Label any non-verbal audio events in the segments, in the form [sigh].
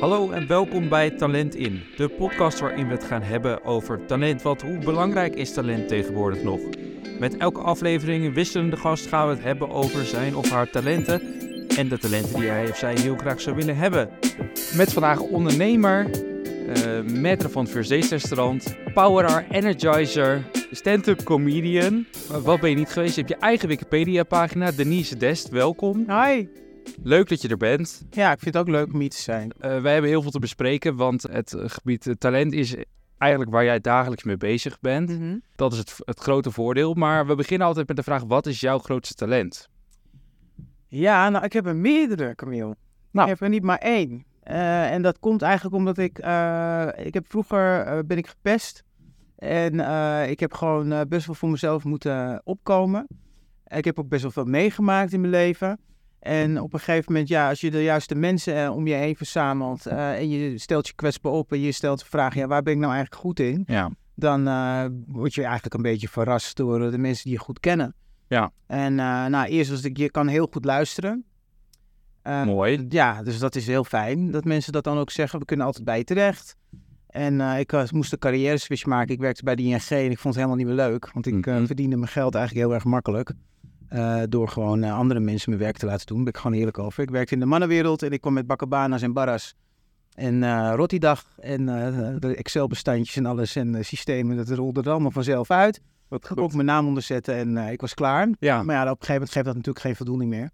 Hallo en welkom bij Talent In, de podcast waarin we het gaan hebben over talent. Want hoe belangrijk is talent tegenwoordig nog? Met elke aflevering wisselende gast gaan we het hebben over zijn of haar talenten en de talenten die hij of zij heel graag zou willen hebben. Met vandaag ondernemer, uh, maître van het First Dates restaurant, power energizer, stand-up comedian. Wat ben je niet geweest? Je hebt je eigen Wikipedia pagina, Denise Dest, welkom. Hi. Leuk dat je er bent. Ja, ik vind het ook leuk om hier te zijn. Uh, wij hebben heel veel te bespreken, want het gebied uh, talent is eigenlijk waar jij dagelijks mee bezig bent. Mm -hmm. Dat is het, het grote voordeel. Maar we beginnen altijd met de vraag, wat is jouw grootste talent? Ja, nou, ik heb er meerdere, Camille. Nou. Ik heb er niet maar één. Uh, en dat komt eigenlijk omdat ik, ik heb vroeger ben ik gepest. En ik heb gewoon best wel voor mezelf moeten opkomen. Ik heb ook best wel veel meegemaakt in mijn leven. En op een gegeven moment, ja, als je de juiste mensen uh, om je heen verzamelt uh, en je stelt je kwetsbaar op en je stelt de vraag, ja, waar ben ik nou eigenlijk goed in? Ja. Dan uh, word je eigenlijk een beetje verrast door de mensen die je goed kennen. Ja. En nou, eerst was ik, je kan heel goed luisteren. Mooi. Ja, dus dat is heel fijn dat mensen dat dan ook zeggen. We kunnen altijd bij je terecht. En ik moest een carrière switch maken. Ik werkte bij de ING en ik vond het helemaal niet meer leuk. Want ik mm -hmm. verdiende mijn geld eigenlijk heel erg makkelijk. Uh, door gewoon uh, andere mensen mijn werk te laten doen. Daar ben ik gewoon eerlijk over. Ik werkte in de mannenwereld en ik kwam met bakkabanas en barras. En uh, Rottidag en de Excel-bestandjes en alles en systemen. Dat rolde er allemaal vanzelf uit. Wat ik ook mijn naam onderzetten en ik was klaar. Ja. Maar ja, op een gegeven moment geeft dat natuurlijk geen voldoening meer.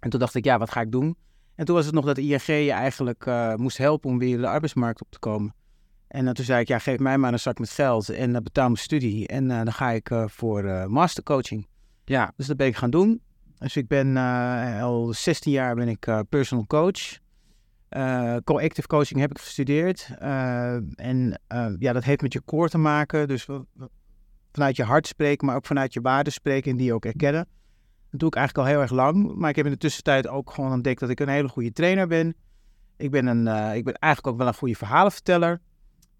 En toen dacht ik, ja, wat ga ik doen? En toen was het nog dat ING je eigenlijk moest helpen om weer de arbeidsmarkt op te komen. En toen zei ik, ja, geef mij maar een zak met geld en betaal mijn studie. En dan ga ik voor mastercoaching. Ja. Dus dat ben ik gaan doen. Dus ik ben uh, al 16 jaar ben ik uh, personal coach. Uh, coaching heb ik gestudeerd. en ja, dat heeft met je core te maken. Dus vanuit je hart spreken, maar ook vanuit je waarden spreken en die ook erkennen. Dat doe ik eigenlijk al heel erg lang. Maar ik heb in de tussentijd ook gewoon ontdekt dat ik een hele goede trainer ben. Ik ben, een, ik ben eigenlijk ook wel een goede verhalenverteller.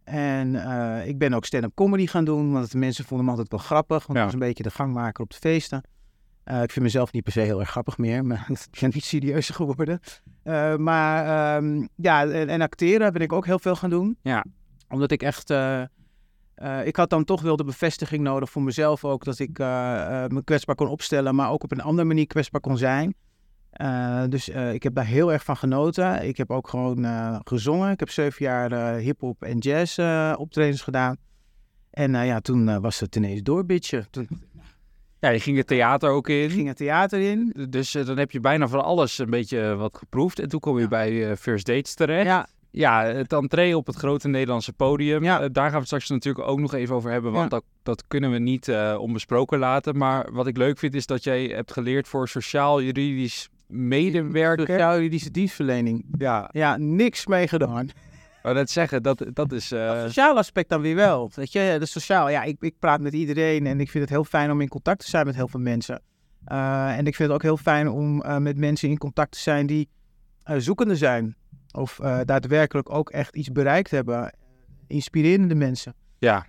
En uh, ik ben ook stand-up comedy gaan doen, want de mensen vonden me altijd wel grappig. Want ja. ik was een beetje de gangmaker op de feesten. Uh, ik vind mezelf niet per se heel erg grappig meer, [laughs] maar ik ben niet serieuzer geworden. Uh, maar um, ja, en, en, acteren ben ik ook heel veel gaan doen. Ja. Omdat ik echt... ik had dan toch wel de bevestiging nodig voor mezelf ook, dat ik me kwetsbaar kon opstellen, maar ook op een andere manier kwetsbaar kon zijn. Uh, dus uh, ik heb daar heel erg van genoten. Ik heb ook gewoon uh, gezongen. Ik heb zeven jaar hip-hop en jazz optredens gedaan. En ja, toen was het ineens doorbitje. Toen... Ja, je ging het theater ook in. Ik ging het theater in. Dus dan heb je bijna van alles een beetje wat geproefd. En toen kom je ja. bij First Dates terecht. Ja. Ja, het entree op het grote Nederlandse podium. Ja. daar gaan we straks natuurlijk ook nog even over hebben. Want ja. dat, dat kunnen we niet onbesproken laten. Maar wat ik leuk vind is dat jij hebt geleerd voor sociaal-juridisch medewerker. Sociaal-juridische dienstverlening. Ja. Ja, niks mee gedaan. [laughs] Maar dat zeggen, dat, dat is... Uh... Het sociaal aspect dan weer wel. Weet je, de sociaal. Ja, ik, ik praat met iedereen en ik vind het heel fijn om in contact te zijn met heel veel mensen. Uh, en ik vind het ook heel fijn om uh, met mensen in contact te zijn die zoekende zijn. Of daadwerkelijk ook echt iets bereikt hebben. Inspirerende mensen. Ja.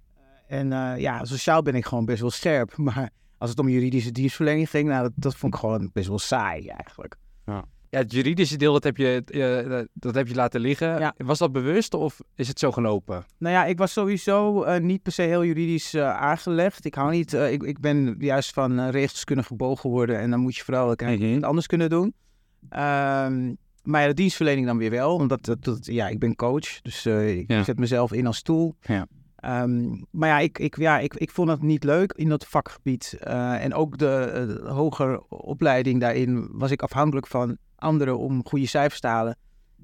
en ja, sociaal ben ik gewoon best wel scherp. [laughs] Maar als het om juridische dienstverlening ging, nou, dat, dat vond ik gewoon best wel saai eigenlijk. Ja. Ja, het juridische deel, dat heb je, uh, dat heb je laten liggen. Ja. Was dat bewust of is het zo gelopen? Nou ja, ik was sowieso uh, niet per se heel juridisch uh, aangelegd. Ik hou niet, ik, ik ben juist van regels kunnen gebogen worden en dan moet je vooral mm -hmm. anders kunnen doen. Um, maar ja, de dienstverlening dan weer wel, omdat dat, dat, ja, ik ben coach, dus ik ja. zet mezelf in als stoel. Ja. Um, maar ja, ik, ik, ja ik, ik vond het niet leuk in dat vakgebied. Uh, en ook de, uh, hoger opleiding daarin was ik afhankelijk van anderen om goede cijfers te halen.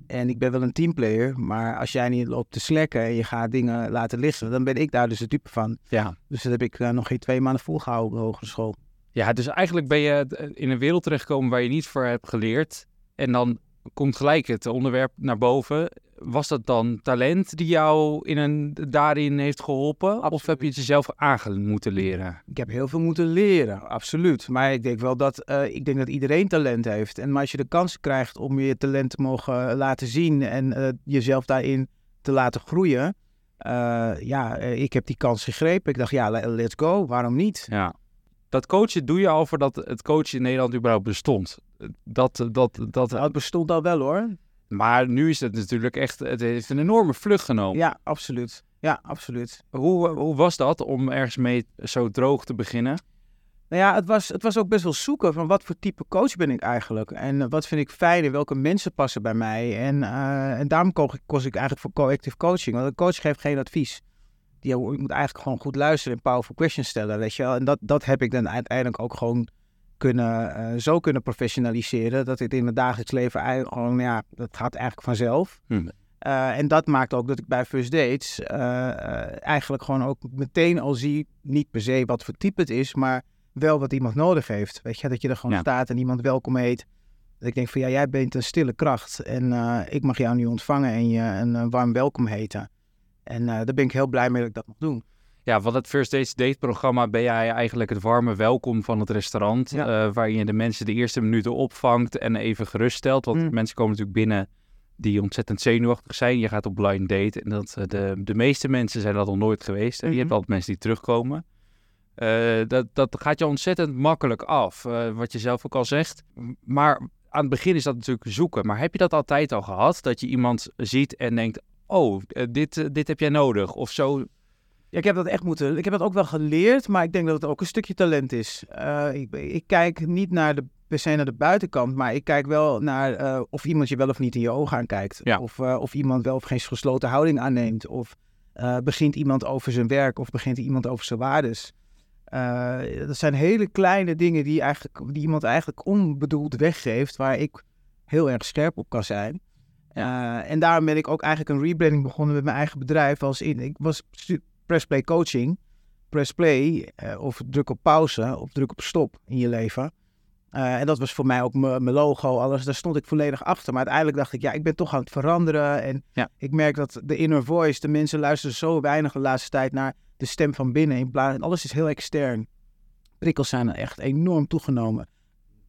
En ik ben wel een teamplayer, maar als jij niet loopt te slekken en je gaat dingen laten liggen, dan ben ik daar dus de type van. Ja. Dus dat heb ik uh, nog geen twee maanden volgehouden op de hogere school. Ja, dus eigenlijk ben je in een wereld terechtgekomen waar je niet voor hebt geleerd. En dan komt gelijk het onderwerp naar boven. Was dat dan talent die jou in een, daarin heeft geholpen? Absoluut. Of heb je het jezelf aan moeten leren? Ik heb heel veel moeten leren, absoluut. Maar ik denk wel dat, uh, ik denk dat iedereen talent heeft. En maar als je de kans krijgt om je talent te mogen laten zien en uh, jezelf daarin te laten groeien. Uh, ja, ik heb die kans gegrepen. Ik dacht, ja, let's go. Waarom niet? Ja. Dat coachen doe je al voordat het coachen in Nederland überhaupt bestond. Dat, dat, dat... Nou, het bestond al wel hoor. Maar nu is het natuurlijk echt, het heeft een enorme vlucht genomen. Ja, absoluut. Ja, absoluut. Hoe, hoe was dat om ergens mee zo droog te beginnen? Nou ja, het was, het was ook best wel zoeken van wat voor type coach ben ik eigenlijk. En eh, wat vind ik fijn en welke mensen passen bij mij. En, uh, en daarom koos ik, eigenlijk voor co-active coaching. Want een coach geeft geen advies. Die, je moet eigenlijk gewoon goed luisteren en powerful questions stellen, weet je wel. En dat, dat heb ik dan uiteindelijk ook gewoon kunnen, uh, zo kunnen professionaliseren. Dat het in het dagelijks leven eigenlijk gewoon, ja, dat gaat eigenlijk vanzelf. Hm. Uh, en dat maakt ook dat ik bij First Dates uh, eigenlijk gewoon ook meteen al zie, niet per se wat voor type het is, maar wel wat iemand nodig heeft. Weet je, dat je er gewoon Ja. staat en iemand welkom heet. Dat ik denk van ja, jij bent een stille kracht en eh, ik mag jou nu ontvangen en je een, eh, warm welkom heten. En eh, daar ben ik heel blij mee dat ik dat mag doen. Ja, van het First Dates Date programma ben jij eigenlijk het warme welkom van het restaurant. Ja. eh, waarin je de mensen de eerste minuten opvangt en even geruststelt. Want Mm. mensen komen natuurlijk binnen die ontzettend zenuwachtig zijn. Je gaat op blind date en dat, eh, de, de meeste mensen zijn dat al nooit geweest. En je hebt altijd mensen die terugkomen. Eh, dat, dat gaat je ontzettend makkelijk af, wat je zelf ook al zegt. Maar aan het begin is dat natuurlijk zoeken. Maar heb je dat altijd al gehad? Dat je iemand ziet en denkt, oh, dit, dit heb jij nodig. Of zo. Ja, ik heb dat echt moeten. Ik heb dat ook wel geleerd, maar ik denk dat het ook een stukje talent is. Eh, ik, ik kijk niet naar de, per se naar de buitenkant, maar ik kijk wel naar eh, of iemand je wel of niet in je ogen aankijkt. Ja. Of, eh, of iemand wel of geen gesloten houding aanneemt. Of begint iemand over zijn werk of begint iemand over zijn waardes. Dat zijn hele kleine dingen die, eigenlijk, die iemand eigenlijk onbedoeld weggeeft, waar ik heel erg scherp op kan zijn. En daarom ben ik ook eigenlijk een rebranding begonnen met mijn eigen bedrijf. Als in, ik was pressplay coaching, pressplay eh, of druk op pauze of druk op stop in je leven. Eh, en dat was voor mij ook mijn logo, alles. Daar stond ik volledig achter. Maar uiteindelijk dacht ik, ja, ik ben toch aan het veranderen. En Ja. ik merk dat de inner voice, de mensen luisteren zo weinig de laatste tijd naar de stem van binnen. In plaats, en alles is heel extern. Prikkels zijn er echt enorm toegenomen.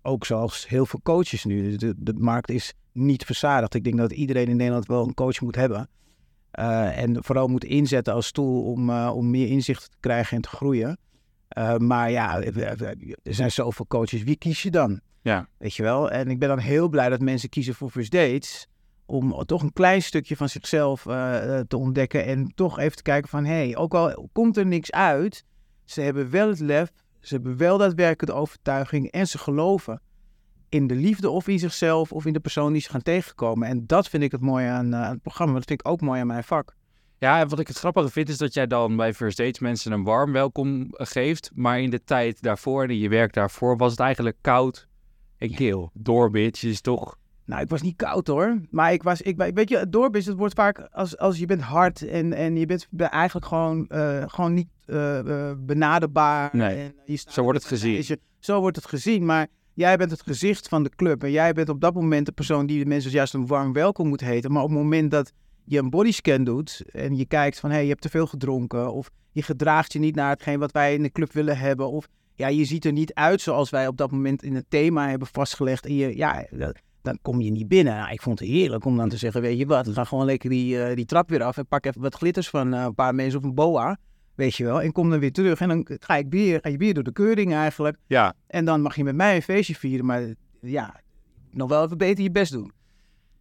Ook zoals heel veel coaches nu. Dus De, de markt is niet verzadigd. Ik denk dat iedereen in Nederland wel een coach moet hebben. Eh, en vooral moet inzetten als tool om, eh, om meer inzicht te krijgen en te groeien. Eh, maar ja, er zijn zoveel coaches. Wie kies je dan? Ja. Weet je wel? En ik ben dan heel blij dat mensen kiezen voor First Dates. Om toch een klein stukje van zichzelf te ontdekken. En toch even te kijken van... Hé, hey, ook al komt er niks uit... Ze hebben wel het lef. Ze hebben wel daadwerkelijk de overtuiging. En ze geloven in de liefde of in zichzelf... of in de persoon die ze gaan tegenkomen. En dat vind ik het mooie aan, eh, aan het programma. Dat vind ik ook mooi aan mijn vak. Ja, en wat ik het grappige vind is dat jij dan bij First Dates mensen een warm welkom eh, geeft. Maar in de tijd daarvoor en in je werk daarvoor was het eigenlijk koud en kil. Doorbitch is toch... Nou, ik was niet koud hoor. Maar ik was, ik, weet je, doorbis, het wordt vaak als, als je bent hard en, en je bent be- eigenlijk gewoon, eh, gewoon niet benaderbaar. Nee, en je staat- zo wordt het gezien. je- zo wordt het gezien, maar jij bent het gezicht van de club. En jij bent op dat moment de persoon die de mensen juist een warm welkom moet heten. Maar op het moment dat je een bodyscan doet en je kijkt van, hé, hey, je hebt te veel gedronken. Of je gedraagt je niet naar hetgeen wat wij in de club willen hebben. Of ja, je ziet er niet uit zoals wij op dat moment in het thema hebben vastgelegd. En je, ja, dan kom je niet binnen. Nou, ik vond het heerlijk om dan te zeggen, weet je wat, gaan gewoon lekker die, eh, die trap weer af en pak even wat glitters van eh, een paar mensen of een boa, weet je wel. En kom dan weer terug en dan ga ik weer, ga je weer door de keuring eigenlijk. Ja, En dan mag je met mij een feestje vieren, maar ja, nog wel even beter je best doen.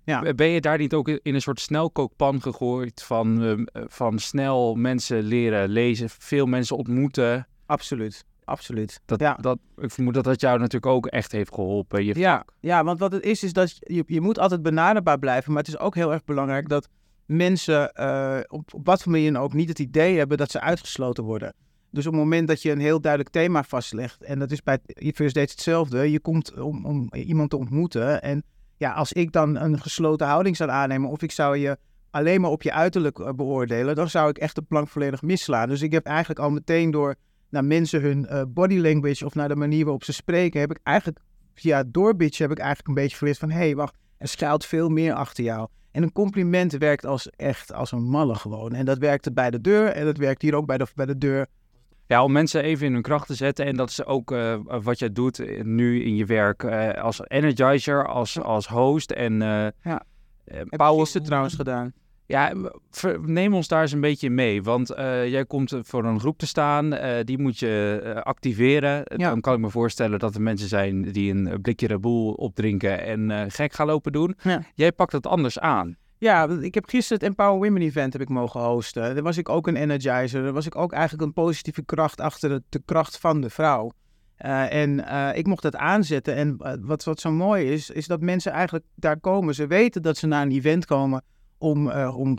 Ja. ben je daar niet ook in een soort snelkookpan gegooid van, eh, van snel mensen leren lezen, veel mensen ontmoeten? Absoluut, absoluut. Dat, ja. dat, ik vermoed dat dat jou natuurlijk ook echt heeft geholpen. Je Ja, ja, want wat het is, is dat je, je moet altijd benaderbaar blijven. Maar het is ook heel erg belangrijk dat mensen eh, op, op wat voor manier ook niet het idee hebben dat ze uitgesloten worden. Dus op het moment dat je een heel duidelijk thema vastlegt, en dat is bij First Dates hetzelfde, je komt om, om iemand te ontmoeten. En ja, als ik dan een gesloten houding zou aannemen, of ik zou je alleen maar op je uiterlijk eh, beoordelen, dan zou ik echt de plank volledig misslaan. Dus ik heb eigenlijk al meteen door naar mensen hun eh, body language of naar de manier waarop ze spreken, heb ik eigenlijk via doorbitch heb ik eigenlijk een beetje geleerd van... hé, hey, wacht, er schuilt veel meer achter jou. En een compliment werkt als echt als een malle gewoon. En dat werkte bij de deur en dat werkt hier ook bij de, bij de deur. Ja, om mensen even in hun kracht te zetten. En dat is ook eh, wat jij doet eh, nu in je werk eh, als energizer, als, als host en eh Ja. Heb ik trouwens gedaan. Ja, neem ons daar eens een beetje mee. Want eh, jij komt voor een groep te staan, eh, die moet je eh, activeren. Ja. Dan kan ik me voorstellen dat er mensen zijn die een blikje Bull opdrinken en eh, gek gaan lopen doen. Ja. Jij pakt het anders aan. Ja, ik heb gisteren het Empower Women Event heb ik mogen hosten. Daar was ik ook een energizer. Daar was ik ook eigenlijk een positieve kracht achter de, de kracht van de vrouw. Eh, en eh, ik mocht dat aanzetten. En eh, wat, wat zo mooi is, is dat mensen eigenlijk daar komen. Ze weten dat ze naar een event komen om, eh, om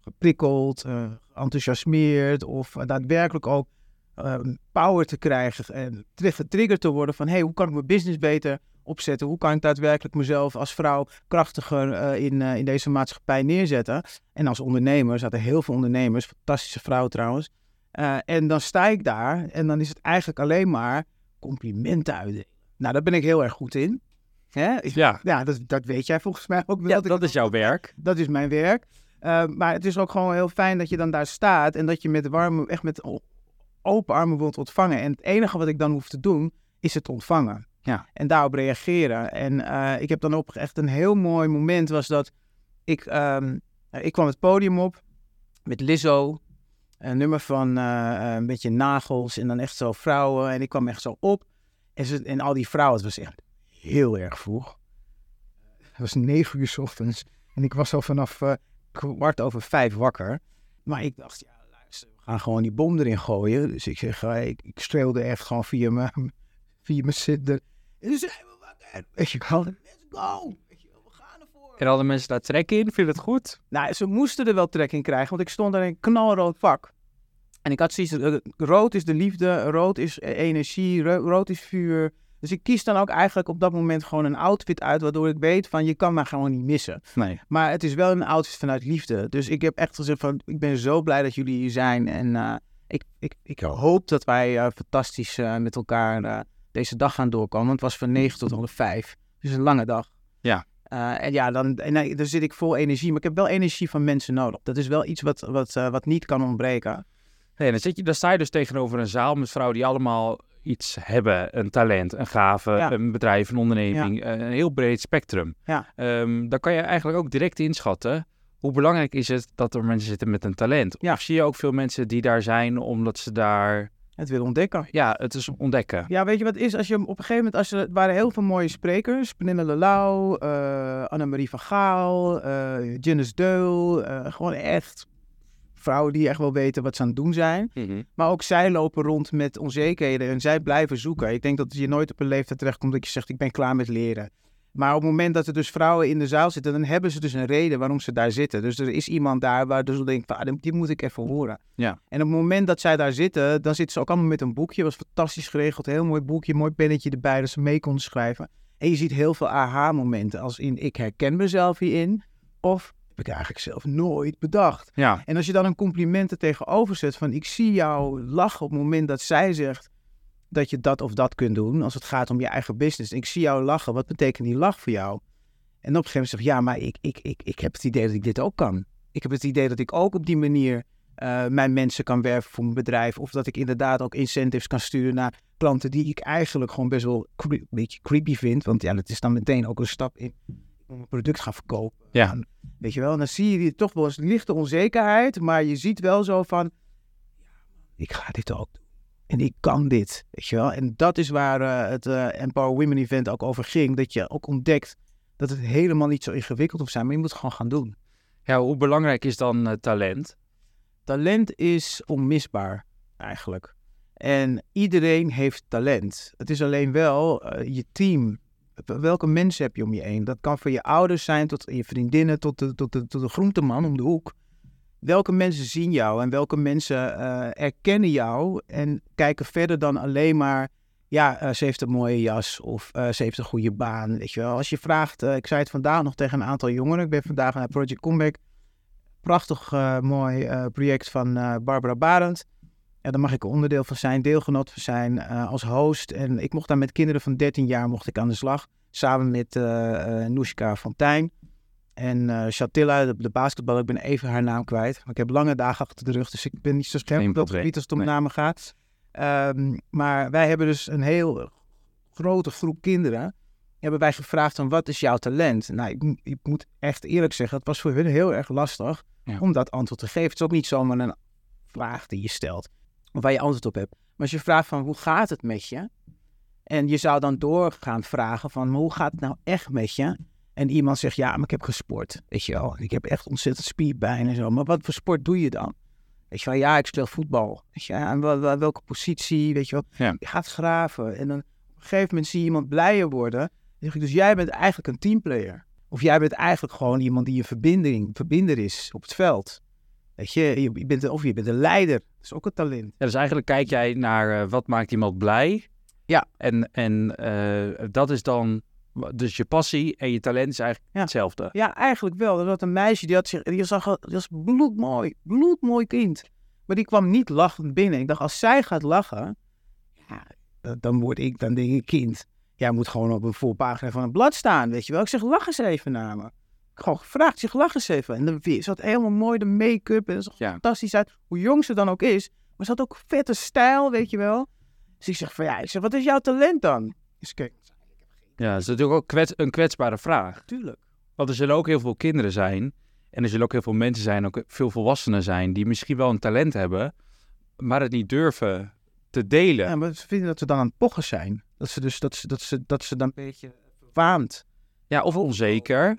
geprikkeld, eh, enthousiasmeerd of daadwerkelijk ook eh, power te krijgen. En getriggerd te worden van, hey, hoe kan ik mijn business beter opzetten? Hoe kan ik daadwerkelijk mezelf als vrouw krachtiger eh, in, eh, in deze maatschappij neerzetten? En als ondernemer, er zaten heel veel ondernemers, fantastische vrouwen trouwens. Eh, en dan sta ik daar en dan is het eigenlijk alleen maar complimenten uitdelen. Nou, daar ben ik heel erg goed in. Hè? Ja, Ja, dat, dat weet jij volgens mij ook wel. ja dat is jouw werk. dat is mijn werk. Uh, maar het is ook gewoon heel fijn dat je dan daar staat en dat je met warme, echt met open armen wilt ontvangen. En het enige wat ik dan hoef te doen, is het ontvangen. Ja. En daarop reageren. En uh, ik heb dan ook echt een heel mooi moment was dat ik, um, ik kwam het podium op met Lizzo. Een nummer van uh, een beetje nagels en dan echt zo vrouwen. En ik kwam echt zo op. En, ze, en al die vrouwen, het was echt heel erg vroeg. Het was negen uur 's ochtends. En ik was al vanaf uh, kwart over vijf wakker. Maar ik dacht, ja, luister, we gaan gewoon die bom erin gooien. Dus ik zeg, uh, ik, ik streelde echt gewoon via mijn, [laughs] via mijn zitten. En toen zijn we wakker. Weet je wel, let's go. En hadden mensen daar trek in? Vind je het goed? Nou, ze moesten er wel trek in krijgen, want ik stond daar in een knalrood vak. En ik had zoiets, uh, rood is de liefde, rood is energie, ro rood is vuur. Dus ik kies dan ook eigenlijk op dat moment gewoon een outfit uit, waardoor ik weet van je kan me gewoon niet missen. Nee. Maar het is wel een outfit vanuit liefde. Dus ik heb echt gezegd van ik ben zo blij dat jullie hier zijn. En uh, ik, ik, ik hoop dat wij uh, fantastisch uh, met elkaar deze dag gaan doorkomen. Want het was van 9 tot half 5. Dus een lange dag. Ja. En ja, dan, en, dan zit ik vol energie. Maar ik heb wel energie van mensen nodig. Dat is wel iets wat, wat, wat niet kan ontbreken. Nee, dan, zit je, dan sta je dus tegenover een zaal met vrouwen die allemaal iets hebben. Een talent, een gave, ja. een bedrijf, een onderneming. Ja. Een heel breed spectrum. Ja. Um, dan kan je eigenlijk ook direct inschatten... hoe belangrijk is het dat er mensen zitten met een talent? Ja. Of zie je ook veel mensen die daar zijn omdat ze daar... Het willen ontdekken. Ja, het is ontdekken. Ja, weet je wat is? Als je op een gegeven moment, als er het waren heel veel mooie sprekers. Pernille Lelau, uh, Annemarie van Gaal, uh, Janice Deul. Uh, gewoon echt vrouwen die echt wel weten wat ze aan het doen zijn. Mm -hmm. Maar ook zij lopen rond met onzekerheden en zij blijven zoeken. Ik denk dat je nooit op een leeftijd terechtkomt dat je zegt, ik ben klaar met leren. Maar op het moment dat er dus vrouwen in de zaal zitten, dan hebben ze dus een reden waarom ze daar zitten. Dus er is iemand daar waar dus denkt, ah, die moet ik even horen. Ja. En op het moment dat zij daar zitten, dan zitten ze ook allemaal met een boekje. was fantastisch geregeld, heel mooi boekje, mooi pennetje erbij, dat ze mee konden schrijven. En je ziet heel veel aha-momenten, als in ik herken mezelf hierin, of ik eigenlijk zelf nooit bedacht. Ja. En als je dan een compliment er tegenover zet van ik zie jou lachen op het moment dat zij zegt dat je dat of dat kunt doen, als het gaat om je eigen business. En ik zie jou lachen, wat betekent die lach voor jou? En op een gegeven moment zeg ja, maar ik, ik, ik, ik heb het idee dat ik dit ook kan. Ik heb het idee dat ik ook op die manier uh, mijn mensen kan werven voor mijn bedrijf. Of dat ik inderdaad ook incentives kan sturen naar klanten die ik eigenlijk gewoon best wel een beetje creepy vind. Want ja, dat is dan meteen ook een stap in een product gaan verkopen. Ja. En, weet je wel, en dan zie je toch wel eens lichte onzekerheid, maar je ziet wel zo van, ja, ik ga dit ook doen. En ik kan dit, weet je wel. En dat is waar uh, het uh, Empower Women Event ook over ging. Dat je ook ontdekt dat het helemaal niet zo ingewikkeld hoeft zijn, maar je moet het gewoon gaan doen. Ja, hoe belangrijk is dan uh, talent? Talent is onmisbaar, eigenlijk. En iedereen heeft talent. Het is alleen wel uh, je team. Welke mensen heb je om je heen? Dat kan van je ouders zijn, tot je vriendinnen, tot de, tot tot de groenteman om de hoek. Welke mensen zien jou en welke mensen uh, erkennen jou en kijken verder dan alleen maar, ja, uh, ze heeft een mooie jas of uh, ze heeft een goede baan, weet je wel. Als je vraagt, ik zei het vandaag nog tegen een aantal jongeren, ik ben vandaag naar Project Comeback, prachtig mooi project van Barbara Barend. Ja, daar mag ik onderdeel van zijn, deelgenoot van zijn als host. En ik mocht daar met kinderen van 13 jaar mocht ik aan de slag, samen met Noeska Fontijn. En uh, Chatilla, de, de basketbal, ik ben even haar naam kwijt. Maar ik heb lange dagen achter de rug, dus ik ben niet zo scherp op dat gebied als het om nee. namen gaat. Um, maar wij hebben dus een heel grote groep kinderen. hebben wij gevraagd van wat is jouw talent? Nou, ik, ik moet echt eerlijk zeggen, het was voor hun heel erg lastig Ja. om dat antwoord te geven. Het is ook niet zomaar een vraag die je stelt of waar je antwoord op hebt. Maar als je vraagt van hoe gaat het met je? En je zou dan door gaan vragen van hoe gaat het nou echt met je? En iemand zegt ja, maar ik heb gesport. Weet je wel, ik heb echt ontzettend spierpijn en zo. Maar wat voor sport doe je dan? Weet je wel, ja, ik speel voetbal. Weet je, welke positie, weet je wel. Ja. Je gaat graven. En dan op een gegeven moment zie je iemand blijer worden. Dan zeg ik, dus jij bent eigenlijk een teamplayer. Of jij bent eigenlijk gewoon iemand die een verbinding, verbinder is op het veld. Weet je, je je bent, of je bent een leider. Dat is ook een talent. Ja, dus eigenlijk kijk jij naar eh, wat maakt iemand blij. Ja. En, en eh, dat is dan, dus je passie en je talent is eigenlijk Ja. hetzelfde. Ja, eigenlijk wel. Er was een meisje die had zich, die zag, die was bloedmooi, bloedmooi kind. Maar die kwam niet lachend binnen. Ik dacht, als zij gaat lachen, ja, dan- dan word ik, dan denk ik, kind, jij moet gewoon op een voorpagina van een blad staan, weet je wel. Ik zeg, lach eens even naar me. Gewoon gevraagd, ik zeg, lach eens even. En dan had helemaal mooi de make-up en zag Ja. fantastisch uit. Hoe jong ze dan ook is. Maar ze had ook vette stijl, weet je wel. Dus ik zeg van, ja, ik zeg, wat is jouw talent dan? Dus kijk, Ja, dat is natuurlijk ook kwets, een kwetsbare vraag. tuurlijk. Want er zullen ook heel veel kinderen zijn. En er zullen ook heel veel mensen zijn, ook veel volwassenen zijn, die misschien wel een talent hebben, maar het niet durven te delen. Ja, maar ze vinden dat ze dan aan het pochen zijn. Dat ze dus dat ze, dat ze, dat ze dan een beetje verwaand Ja, of onzeker.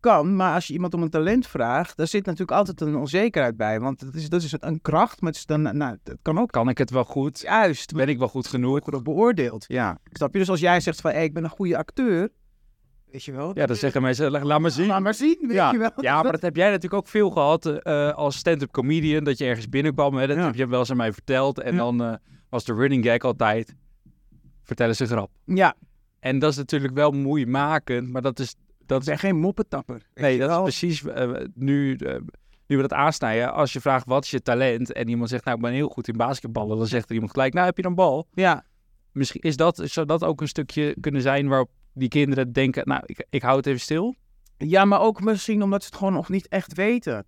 Kan. Maar als je iemand om een talent vraagt, daar zit natuurlijk altijd een onzekerheid bij. Want dat is, dat is een kracht, maar het, is dan, nou, het kan ook Kan ik het wel goed? juist Ben ik wel goed genoeg? worden beoordeeld. Ja, Snap je? Dus als jij zegt van, hey, ik ben een goede acteur, weet je wel. ja dan zeggen mensen, "La- laat maar zien. Laat maar zien, weet Ja. je wel. Ja, maar dat heb jij natuurlijk ook veel gehad eh, als stand-up comedian. Dat je ergens binnenkwam. Hè? Dat Ja. heb je wel eens aan mij verteld. En Ja. dan eh, was de running gag altijd... Vertel eens een grap. Ja, En dat is natuurlijk wel moeimakend. Maar dat is... Dat is zijn geen moppetapper. nee, dat is precies eh, nu, eh, nu we dat aansnijden. Als je vraagt wat is je talent. En iemand zegt nou ik ben heel goed in basketballen. Dan zegt er iemand gelijk nou heb je een bal. Ja, Misschien is dat, zou dat ook een stukje kunnen zijn waarop die kinderen denken... Nou ik, ik hou het even stil. ja, maar ook misschien omdat ze het gewoon nog niet echt weten.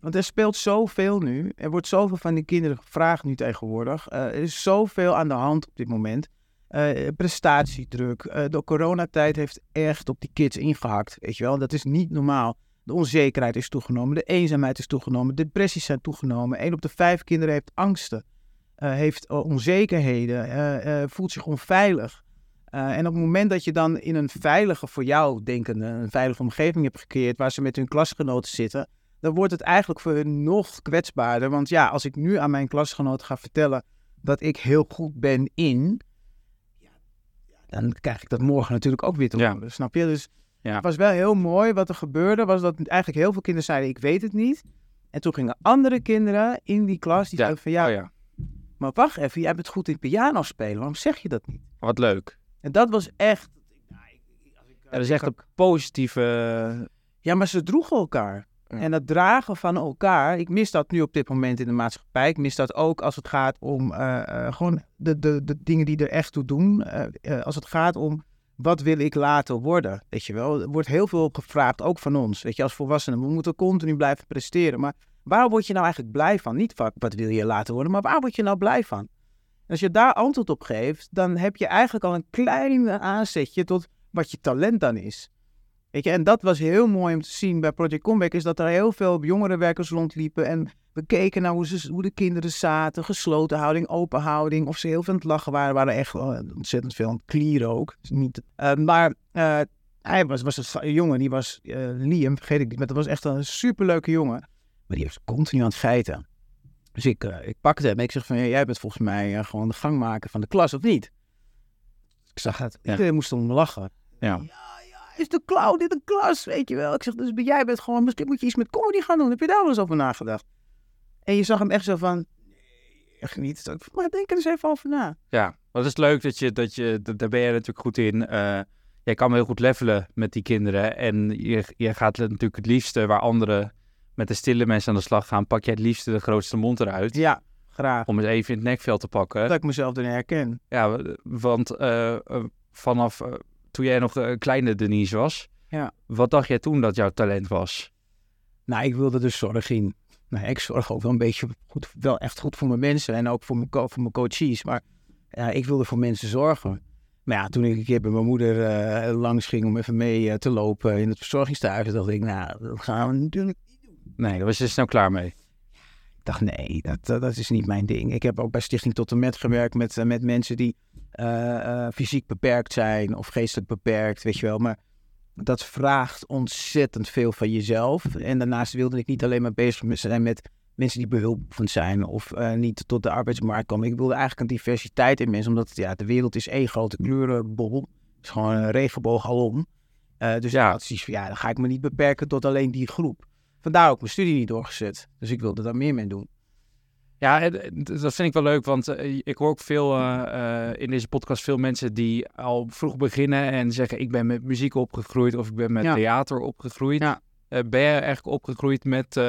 Want er speelt zoveel nu. Er wordt zoveel van die kinderen gevraagd nu tegenwoordig. Eh, er is zoveel aan de hand op dit moment. Eh, prestatiedruk. Eh, de coronatijd heeft echt op die kids ingehakt. Weet je wel, dat is niet normaal. De onzekerheid is toegenomen. De eenzaamheid is toegenomen. Depressies zijn toegenomen. Een op de vijf kinderen heeft angsten. eh, heeft onzekerheden. voelt zich onveilig. En op het moment dat je dan in een veilige, voor jou denkende, een veilige omgeving hebt gecreëerd, waar ze met hun klasgenoten zitten, dan wordt het eigenlijk voor hun nog kwetsbaarder. Want ja, als ik nu aan mijn klasgenoten ga vertellen dat ik heel goed ben in, dan krijg ik dat morgen natuurlijk ook weer te Ja. Snap je? Dus Ja. het was wel heel mooi. Wat er gebeurde was dat eigenlijk heel veel kinderen zeiden, ik weet het niet. En toen gingen andere kinderen in die klas, die Ja. zeiden van ja, Oh ja, maar wacht even, jij bent goed in piano spelen. Waarom zeg je dat niet? wat leuk. En dat was echt... Ja, dat is echt een positieve... Ja, maar ze droegen elkaar. En dat dragen van elkaar, ik mis dat nu op dit moment in de maatschappij. Ik mis dat ook als het gaat om eh, eh, gewoon de, de, de dingen die er echt toe doen. Eh, als het gaat om wat wil ik later worden, weet je wel. Er wordt heel veel gevraagd, ook van ons, weet je, als volwassenen. We moeten continu blijven presteren. Maar waar word je nou eigenlijk blij van? Niet van wat wil je later worden, maar waar word je nou blij van? Als je daar antwoord op geeft, dan heb je eigenlijk al een klein aanzetje tot wat je talent dan is. Weet je, en dat was heel mooi om te zien bij Project Comeback, is dat er heel veel jongerenwerkers rondliepen en we keken naar hoe, ze, hoe de kinderen zaten, gesloten houding, open houding, of ze heel veel aan het lachen waren, waren echt wel ontzettend veel aan het klieren ook. Dus niet, eh, maar eh, hij was, was een jongen, die was eh, Liam, vergeet ik niet, maar dat was echt een superleuke jongen, maar die was continu aan het geiten. Dus ik, eh, ik pakte hem en ik zeg van, jij bent volgens mij eh, gewoon de gangmaker van de klas, of niet? Ik zag het, Ja. iedereen moest om lachen. Ja. Is de clown in de klas, weet je wel. Ik zeg, dus jij bent gewoon, misschien moet je iets met comedy gaan doen. Heb je daar wel eens over nagedacht? En je zag hem echt zo van, nee, echt niet. Maar denk er eens even over na. Ja, het is leuk dat je, dat je, dat- daar ben je natuurlijk goed in. Eh, jij kan heel goed levelen met die kinderen. En je, je gaat natuurlijk het liefste waar anderen met de stille mensen aan de slag gaan, pak jij het liefste de grootste mond eruit. Ja, graag. Om eens even in het nekveld te pakken. Dat ik mezelf erin herken. Ja, want eh, eh, vanaf toen jij nog een kleine Denise was, Ja. wat dacht jij toen dat jouw talent was? Nou, ik wilde dus zorg in. Nou, ik zorg ook wel een beetje goed, wel echt goed voor mijn mensen en ook voor mijn, voor mijn coaches. Maar ja, ik wilde voor mensen zorgen. Maar ja, toen ik een keer bij mijn moeder eh, langs ging om even mee eh, te lopen in het verzorgingstehuis, dacht ik, nou, dat gaan we natuurlijk Nee, daar was je snel klaar mee. Ik dacht, nee, dat, dat, is niet mijn ding. Ik heb ook bij Stichting Tot en Met gewerkt met, eh, met mensen die eh, eh, fysiek beperkt zijn of geestelijk beperkt, weet je wel. Maar dat vraagt ontzettend veel van jezelf. En daarnaast wilde ik niet alleen maar bezig zijn met mensen die behulpend zijn of eh, niet tot de arbeidsmarkt komen. Ik wilde eigenlijk een diversiteit in mensen, omdat ja, de wereld is één grote kleurenbol. Het is gewoon een regenboog alom. Eh, dus Ja. ja, dan ga ik me niet beperken tot alleen die groep. Vandaar ook mijn studie niet doorgezet. Dus ik wilde daar meer mee doen. Ja, dat vind ik wel leuk, want eh, ik hoor ook veel eh, eh, in deze podcast veel mensen die al vroeg beginnen en zeggen ik ben met muziek opgegroeid of ik ben met Ja. theater opgegroeid. Ja. Ben je eigenlijk opgegroeid met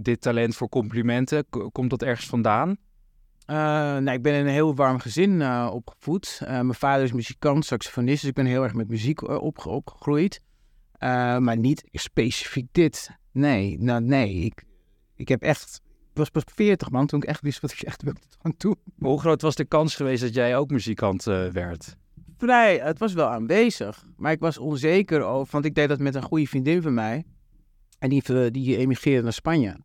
dit talent voor complimenten? K- komt dat ergens vandaan? Nou, ik ben in een heel warm gezin opgevoed. Mijn vader is muzikant, saxofonist, dus ik ben heel erg met muziek opge- opgegroeid. Maar niet specifiek dit. Nee, nou, nee. Ik, ik heb echt... Was pas 40 man toen ik echt wist wat ik echt wilde gaan doen. Maar Hoe groot was de kans geweest dat jij ook muzikant eh, werd? Vrij, het was wel aanwezig. Maar ik was onzeker over, want ik deed dat met een goede vriendin van mij. En die, ver- die emigreerde naar Spanje.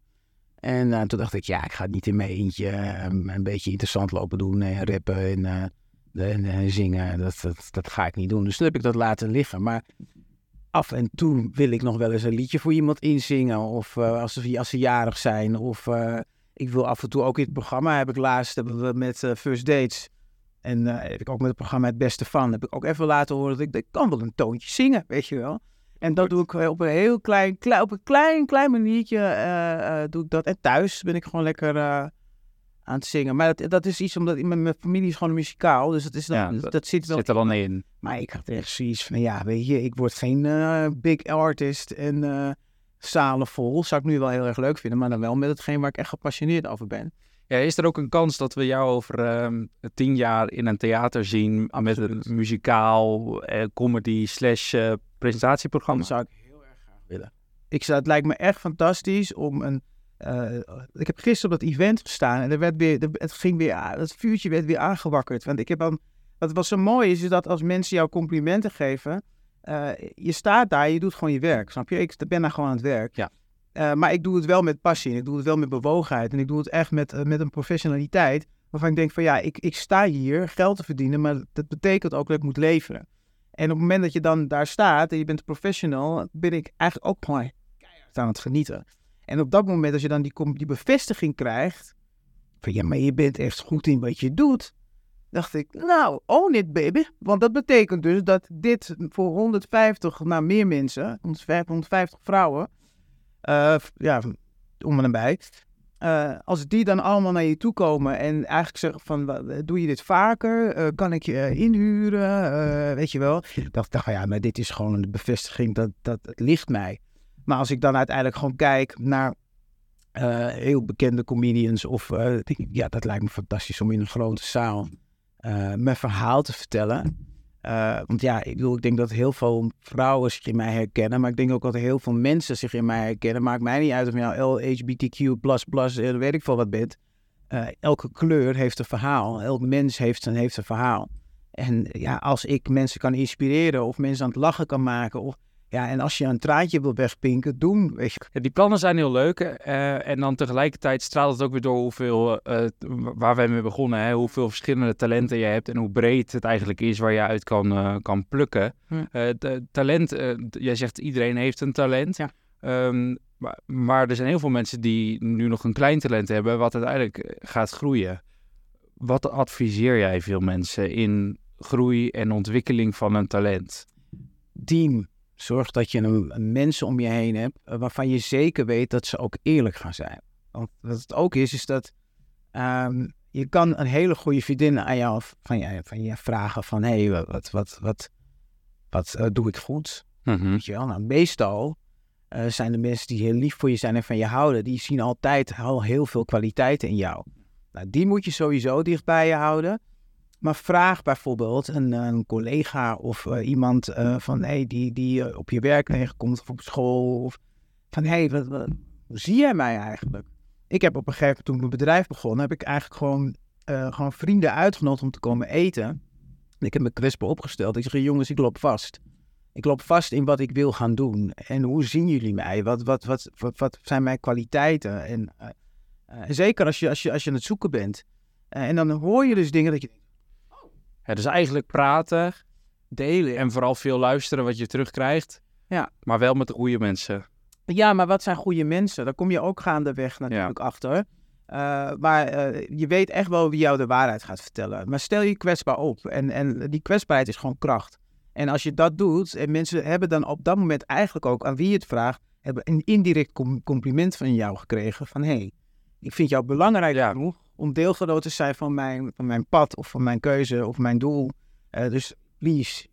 En eh, toen dacht ik, ja, ik ga het niet in mijn eentje eh, een beetje interessant lopen doen. en rappen en, eh, en eh, zingen. Dat, dat, dat ga ik niet doen. Dus toen heb ik dat laten liggen. Maar af en toe wil ik nog wel eens een liedje voor iemand inzingen. Of eh, als, ze, als ze jarig zijn. Of eh, ik wil af en toe ook in het programma, heb ik laatst hebben we met eh, First Dates. En heb ik ook met het programma Het Beste Van, heb ik ook even laten horen dat ik, ik kan wel een toontje zingen, weet je wel. En dat doe ik op een heel klein, klein op een klein, klein maniertje doe ik dat. En thuis ben ik gewoon lekker aan het zingen. Maar dat, dat is iets omdat mijn, mijn familie is gewoon muzikaal, dus dat, is dan, Ja, dat, dat zit wel Zit er dan in? maar ik had echt zoiets van, ja, weet je, ik word geen eh, big artist en eh, zalen vol. Zou ik nu wel heel erg leuk vinden, maar dan wel met hetgeen waar ik echt gepassioneerd over ben. Ja, is er ook een kans dat we jou over ehm, tien jaar in een theater zien met een muzikaal, eh, comedy slash presentatieprogramma? Dat zou ik heel erg graag willen. Ik zou, het lijkt me echt fantastisch om een... eh, ik heb gisteren op dat event gestaan en er werd weer, er- het ging weer, aan- het vuurtje werd weer aangewakkerd. Want ik heb dan, wat, wat zo mooi is, is dat als mensen jou complimenten geven, eh, je staat daar, je doet gewoon je werk, snap je? Ik ben daar gewoon aan het werk. Ja. Eh, maar ik doe het wel met passie en ik doe het wel met bewogenheid en ik doe het echt met, met een professionaliteit waarvan ik denk van ja, ik, ik sta hier geld te verdienen, maar dat betekent ook dat ik moet leveren. En op het moment dat je dan daar staat en je bent professional, ben ik eigenlijk ook gewoon aan het genieten. En op dat moment, als je dan die, die bevestiging krijgt, van ja, maar je bent echt goed in wat je doet, dacht ik, nou, own it baby. Want dat betekent dus dat dit voor 150, nou meer mensen, 150, 150 vrouwen, eh, ja, om en nabij, eh, als die dan allemaal naar je toe komen en eigenlijk zeggen van, wa- doe je dit vaker? Eh, kan ik je eh, inhuren? Eh, weet je wel? Ik dacht, van, ja, maar dit is gewoon een bevestiging dat, dat het ligt mij. Maar als ik dan uiteindelijk gewoon kijk naar eh, heel bekende comedians of, ik, ja, dat lijkt me fantastisch om in een grote zaal eh, mijn verhaal te vertellen. Want ja, ik, bedoel, ik denk dat heel veel vrouwen zich in mij herkennen, maar ik denk ook dat heel veel mensen zich in mij herkennen. Maakt mij niet uit of je nou LHBTQ++, eh, weet ik veel wat bent. Elke kleur heeft een verhaal. Elk mens heeft een, heeft een verhaal. En ja, als ik mensen kan inspireren of mensen aan het lachen kan maken. Of, ja, en als je een traantje wil wegpinken, doen. Weet je. Ja, die plannen zijn heel leuk. eh, en dan tegelijkertijd straalt het ook weer door hoeveel, eh, waar wij mee begonnen, hè, hoeveel verschillende talenten je hebt en hoe breed het eigenlijk is waar je uit kan, eh, kan plukken. Hm. Talent, jij zegt iedereen heeft een talent. Ja. Ehm, maar, maar er zijn heel veel mensen die nu nog een klein talent hebben, wat uiteindelijk gaat groeien. Wat adviseer jij veel mensen in groei en ontwikkeling van een talent? Team. Zorg dat je een, mensen om je heen hebt eh, waarvan je zeker weet dat ze ook eerlijk gaan zijn. Want wat het ook is, is dat ehm, je kan een hele goede vriendin aan jou, van je, van je vragen van... hé, hey, wat, wat, wat, wat eh, doe ik goed? Weet je wel? Nou, meestal eh, zijn de mensen die heel lief voor je zijn en van je houden, die zien altijd al heel veel kwaliteiten in jou. Nou, die moet je sowieso dicht bij je houden. Maar vraag bijvoorbeeld een, een collega of eh, iemand eh, van hey, die, die eh, op je werk tegenkomt of op school. Of van hé, hey, wat, hoe zie jij mij eigenlijk? Ik heb op een gegeven moment, toen ik mijn bedrijf begon, heb ik eigenlijk gewoon, eh, gewoon vrienden uitgenodigd om te komen eten. Ik heb me kwetsbaar opgesteld. Ik zeg, jongens, ik loop vast. Ik loop vast in wat ik wil gaan doen. En hoe zien jullie mij? Wat, wat, wat, wat, zijn mijn kwaliteiten? En zeker als je, als, je, als je aan het zoeken bent. En dan hoor je dus dingen dat je. Ja, dus eigenlijk praten, delen en vooral veel luisteren wat je terugkrijgt. Ja. Maar wel met de goede mensen. Ja, maar wat zijn goede mensen? Daar kom je ook gaandeweg natuurlijk ja. achter. Uh, maar uh, je weet echt wel wie jou de waarheid gaat vertellen. Maar stel je kwetsbaar op. En, en die kwetsbaarheid is gewoon kracht. En als je dat doet, en mensen hebben dan op dat moment eigenlijk ook aan wie je het vraagt, hebben een indirect com compliment van jou gekregen. Van hé, hey, ik vind jou belangrijk ja. genoeg om deelgenoot te zijn van mijn, van mijn pad of van mijn keuze of mijn doel. Uh, dus please,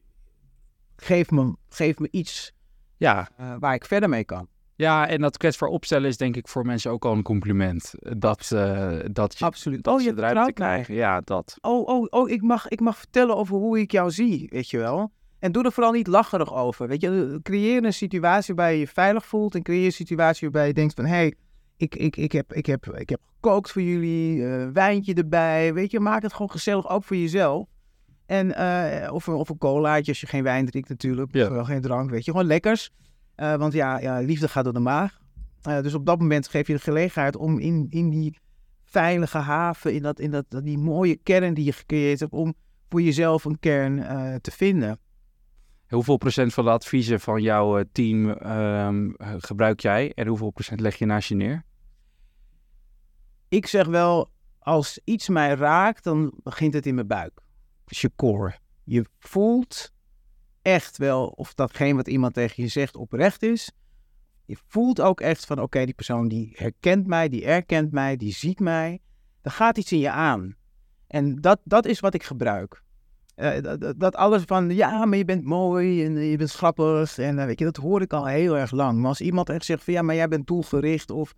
geef me, geef me iets ja. waar ik verder mee kan. Ja, en dat kwetsbaar opstellen is denk ik voor mensen ook al een compliment. Dat, uh, dat je, Absoluut. Dat oh, je eruit te krijgen. Ja, dat. Oh, oh, oh ik, mag, ik mag vertellen over hoe ik jou zie, weet je wel. En doe er vooral niet lacherig over. Weet je, creëer een situatie waarbij je je veilig voelt. En creëer een situatie waarbij je denkt van... hé, hey, ik, ik, ik, heb, ik, heb, ik heb gekookt voor jullie, uh, wijntje erbij. Weet je, maak het gewoon gezellig ook voor jezelf. En, uh, of, of een colaatje als je geen wijn drinkt natuurlijk. Ja. Of wel geen drank, weet je. Gewoon lekkers. Uh, want ja, ja, liefde gaat door de maag. Uh, dus op dat moment geef je de gelegenheid om in, in die veilige haven, in, dat, in dat, die mooie kern die je gecreëerd hebt, om voor jezelf een kern te vinden. Hoeveel procent van de adviezen van jouw team um, gebruik jij en hoeveel procent leg je naast je neer? Ik zeg wel, als iets mij raakt, dan begint het in mijn buik. Dus je core. Je voelt echt wel of datgene wat iemand tegen je zegt oprecht is. Je voelt ook echt van, oké, die persoon die herkent mij, die erkent mij, die ziet mij. Er gaat iets in je aan. En dat, dat is wat ik gebruik. Uh, dat, alles van, ja, maar je bent mooi en je bent grappig. En uh, weet je, dat hoor ik al heel erg lang. Maar als iemand echt zegt van, ja, maar jij bent doelgericht. Of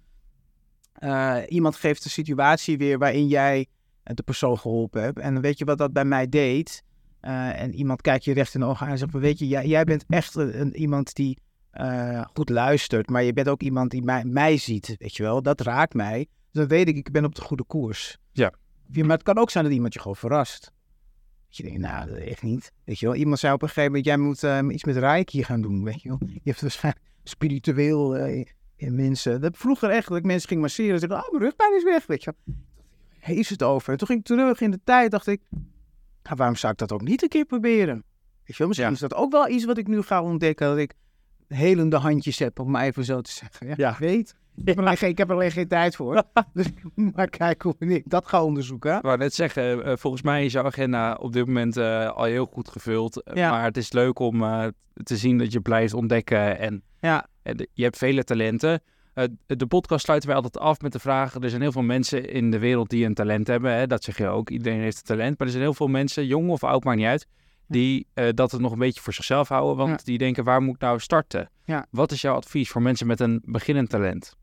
uh, iemand geeft de situatie weer waarin jij de persoon geholpen hebt. En weet je wat dat bij mij deed? Uh, en iemand kijkt je recht in de ogen aan en zegt: Weet je, jij, jij bent echt een, een, iemand die uh, goed luistert, maar je bent ook iemand die mij, mij ziet. Weet je wel, dat raakt mij. Dus dan weet ik, ik ben op de goede koers. Ja. Maar het kan ook zijn dat iemand je gewoon verrast. Dat je denkt: Nou, dat echt niet. Weet je wel, iemand zei op een gegeven moment: Jij moet iets met Reiki gaan doen. Weet je wel, je hebt waarschijnlijk spiritueel mensen. Dat vroeger echt dat ik mensen ging masseren en zeggen: Oh, mijn rugpijn is weg. Weet je is het over? En toen ging ik terug in de tijd, dacht ik. Nou, waarom zou ik dat ook niet een keer proberen? Weet je misschien ja. is dat ook wel iets wat ik nu ga ontdekken. Dat ik helende handjes heb, om maar even zo te zeggen. Ja, ja. Ik weet. Ik heb, alleen, ik heb er alleen geen tijd voor. [laughs] dus [laughs] maar kijk hoe ik dat ga onderzoeken. Ik wou net zeggen, uh, volgens mij is jouw agenda op dit moment uh, al heel goed gevuld. Ja. Maar het is leuk om uh, te zien dat je blijft ontdekken. En, ja. En je hebt vele talenten. Uh, de podcast sluiten wij altijd af met de vraag: er zijn heel veel mensen in de wereld die een talent hebben. Hè? Dat zeg je ook. Iedereen heeft een talent. Maar er zijn heel veel mensen, jong of oud, maakt niet uit, die uh, dat het nog een beetje voor zichzelf houden. Want Ja. die denken: waar moet ik nou starten? Ja. Wat is jouw advies voor mensen met een beginnend talent?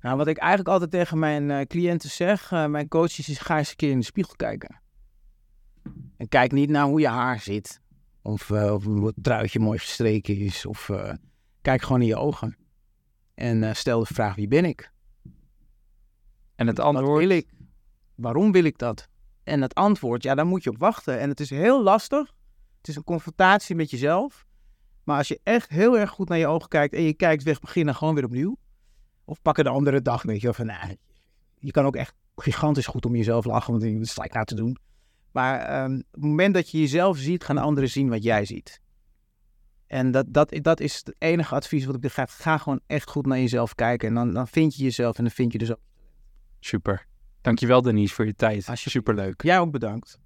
Nou, wat ik eigenlijk altijd tegen mijn uh, cliënten zeg, uh, mijn coaches, is ga eens een keer in de spiegel kijken. En kijk niet naar hoe je haar zit. Of, of hoe het truitje mooi gestreken is. Of kijk gewoon in je ogen. En stel de vraag, wie ben ik? En het Wat antwoord? wil ik? Waarom wil ik dat? En het antwoord, ja, daar moet je op wachten. En het is heel lastig. Het is een confrontatie met jezelf. Maar als je echt heel erg goed naar je ogen kijkt en je kijkt weg, begin dan gewoon weer opnieuw. Of pak er de andere dag, weet je van, nou, je kan ook echt gigantisch goed om jezelf lachen, want wat sta ik nou te doen? Maar um, op het moment dat je jezelf ziet, gaan anderen zien wat jij ziet. En dat, dat, dat is het enige advies wat ik ga. Ga gewoon echt goed naar jezelf kijken. En dan, dan vind je jezelf en dan vind je dus ook. Super. Dankjewel Denise voor je tijd. Alsjeblieft. Superleuk. Jij ook bedankt.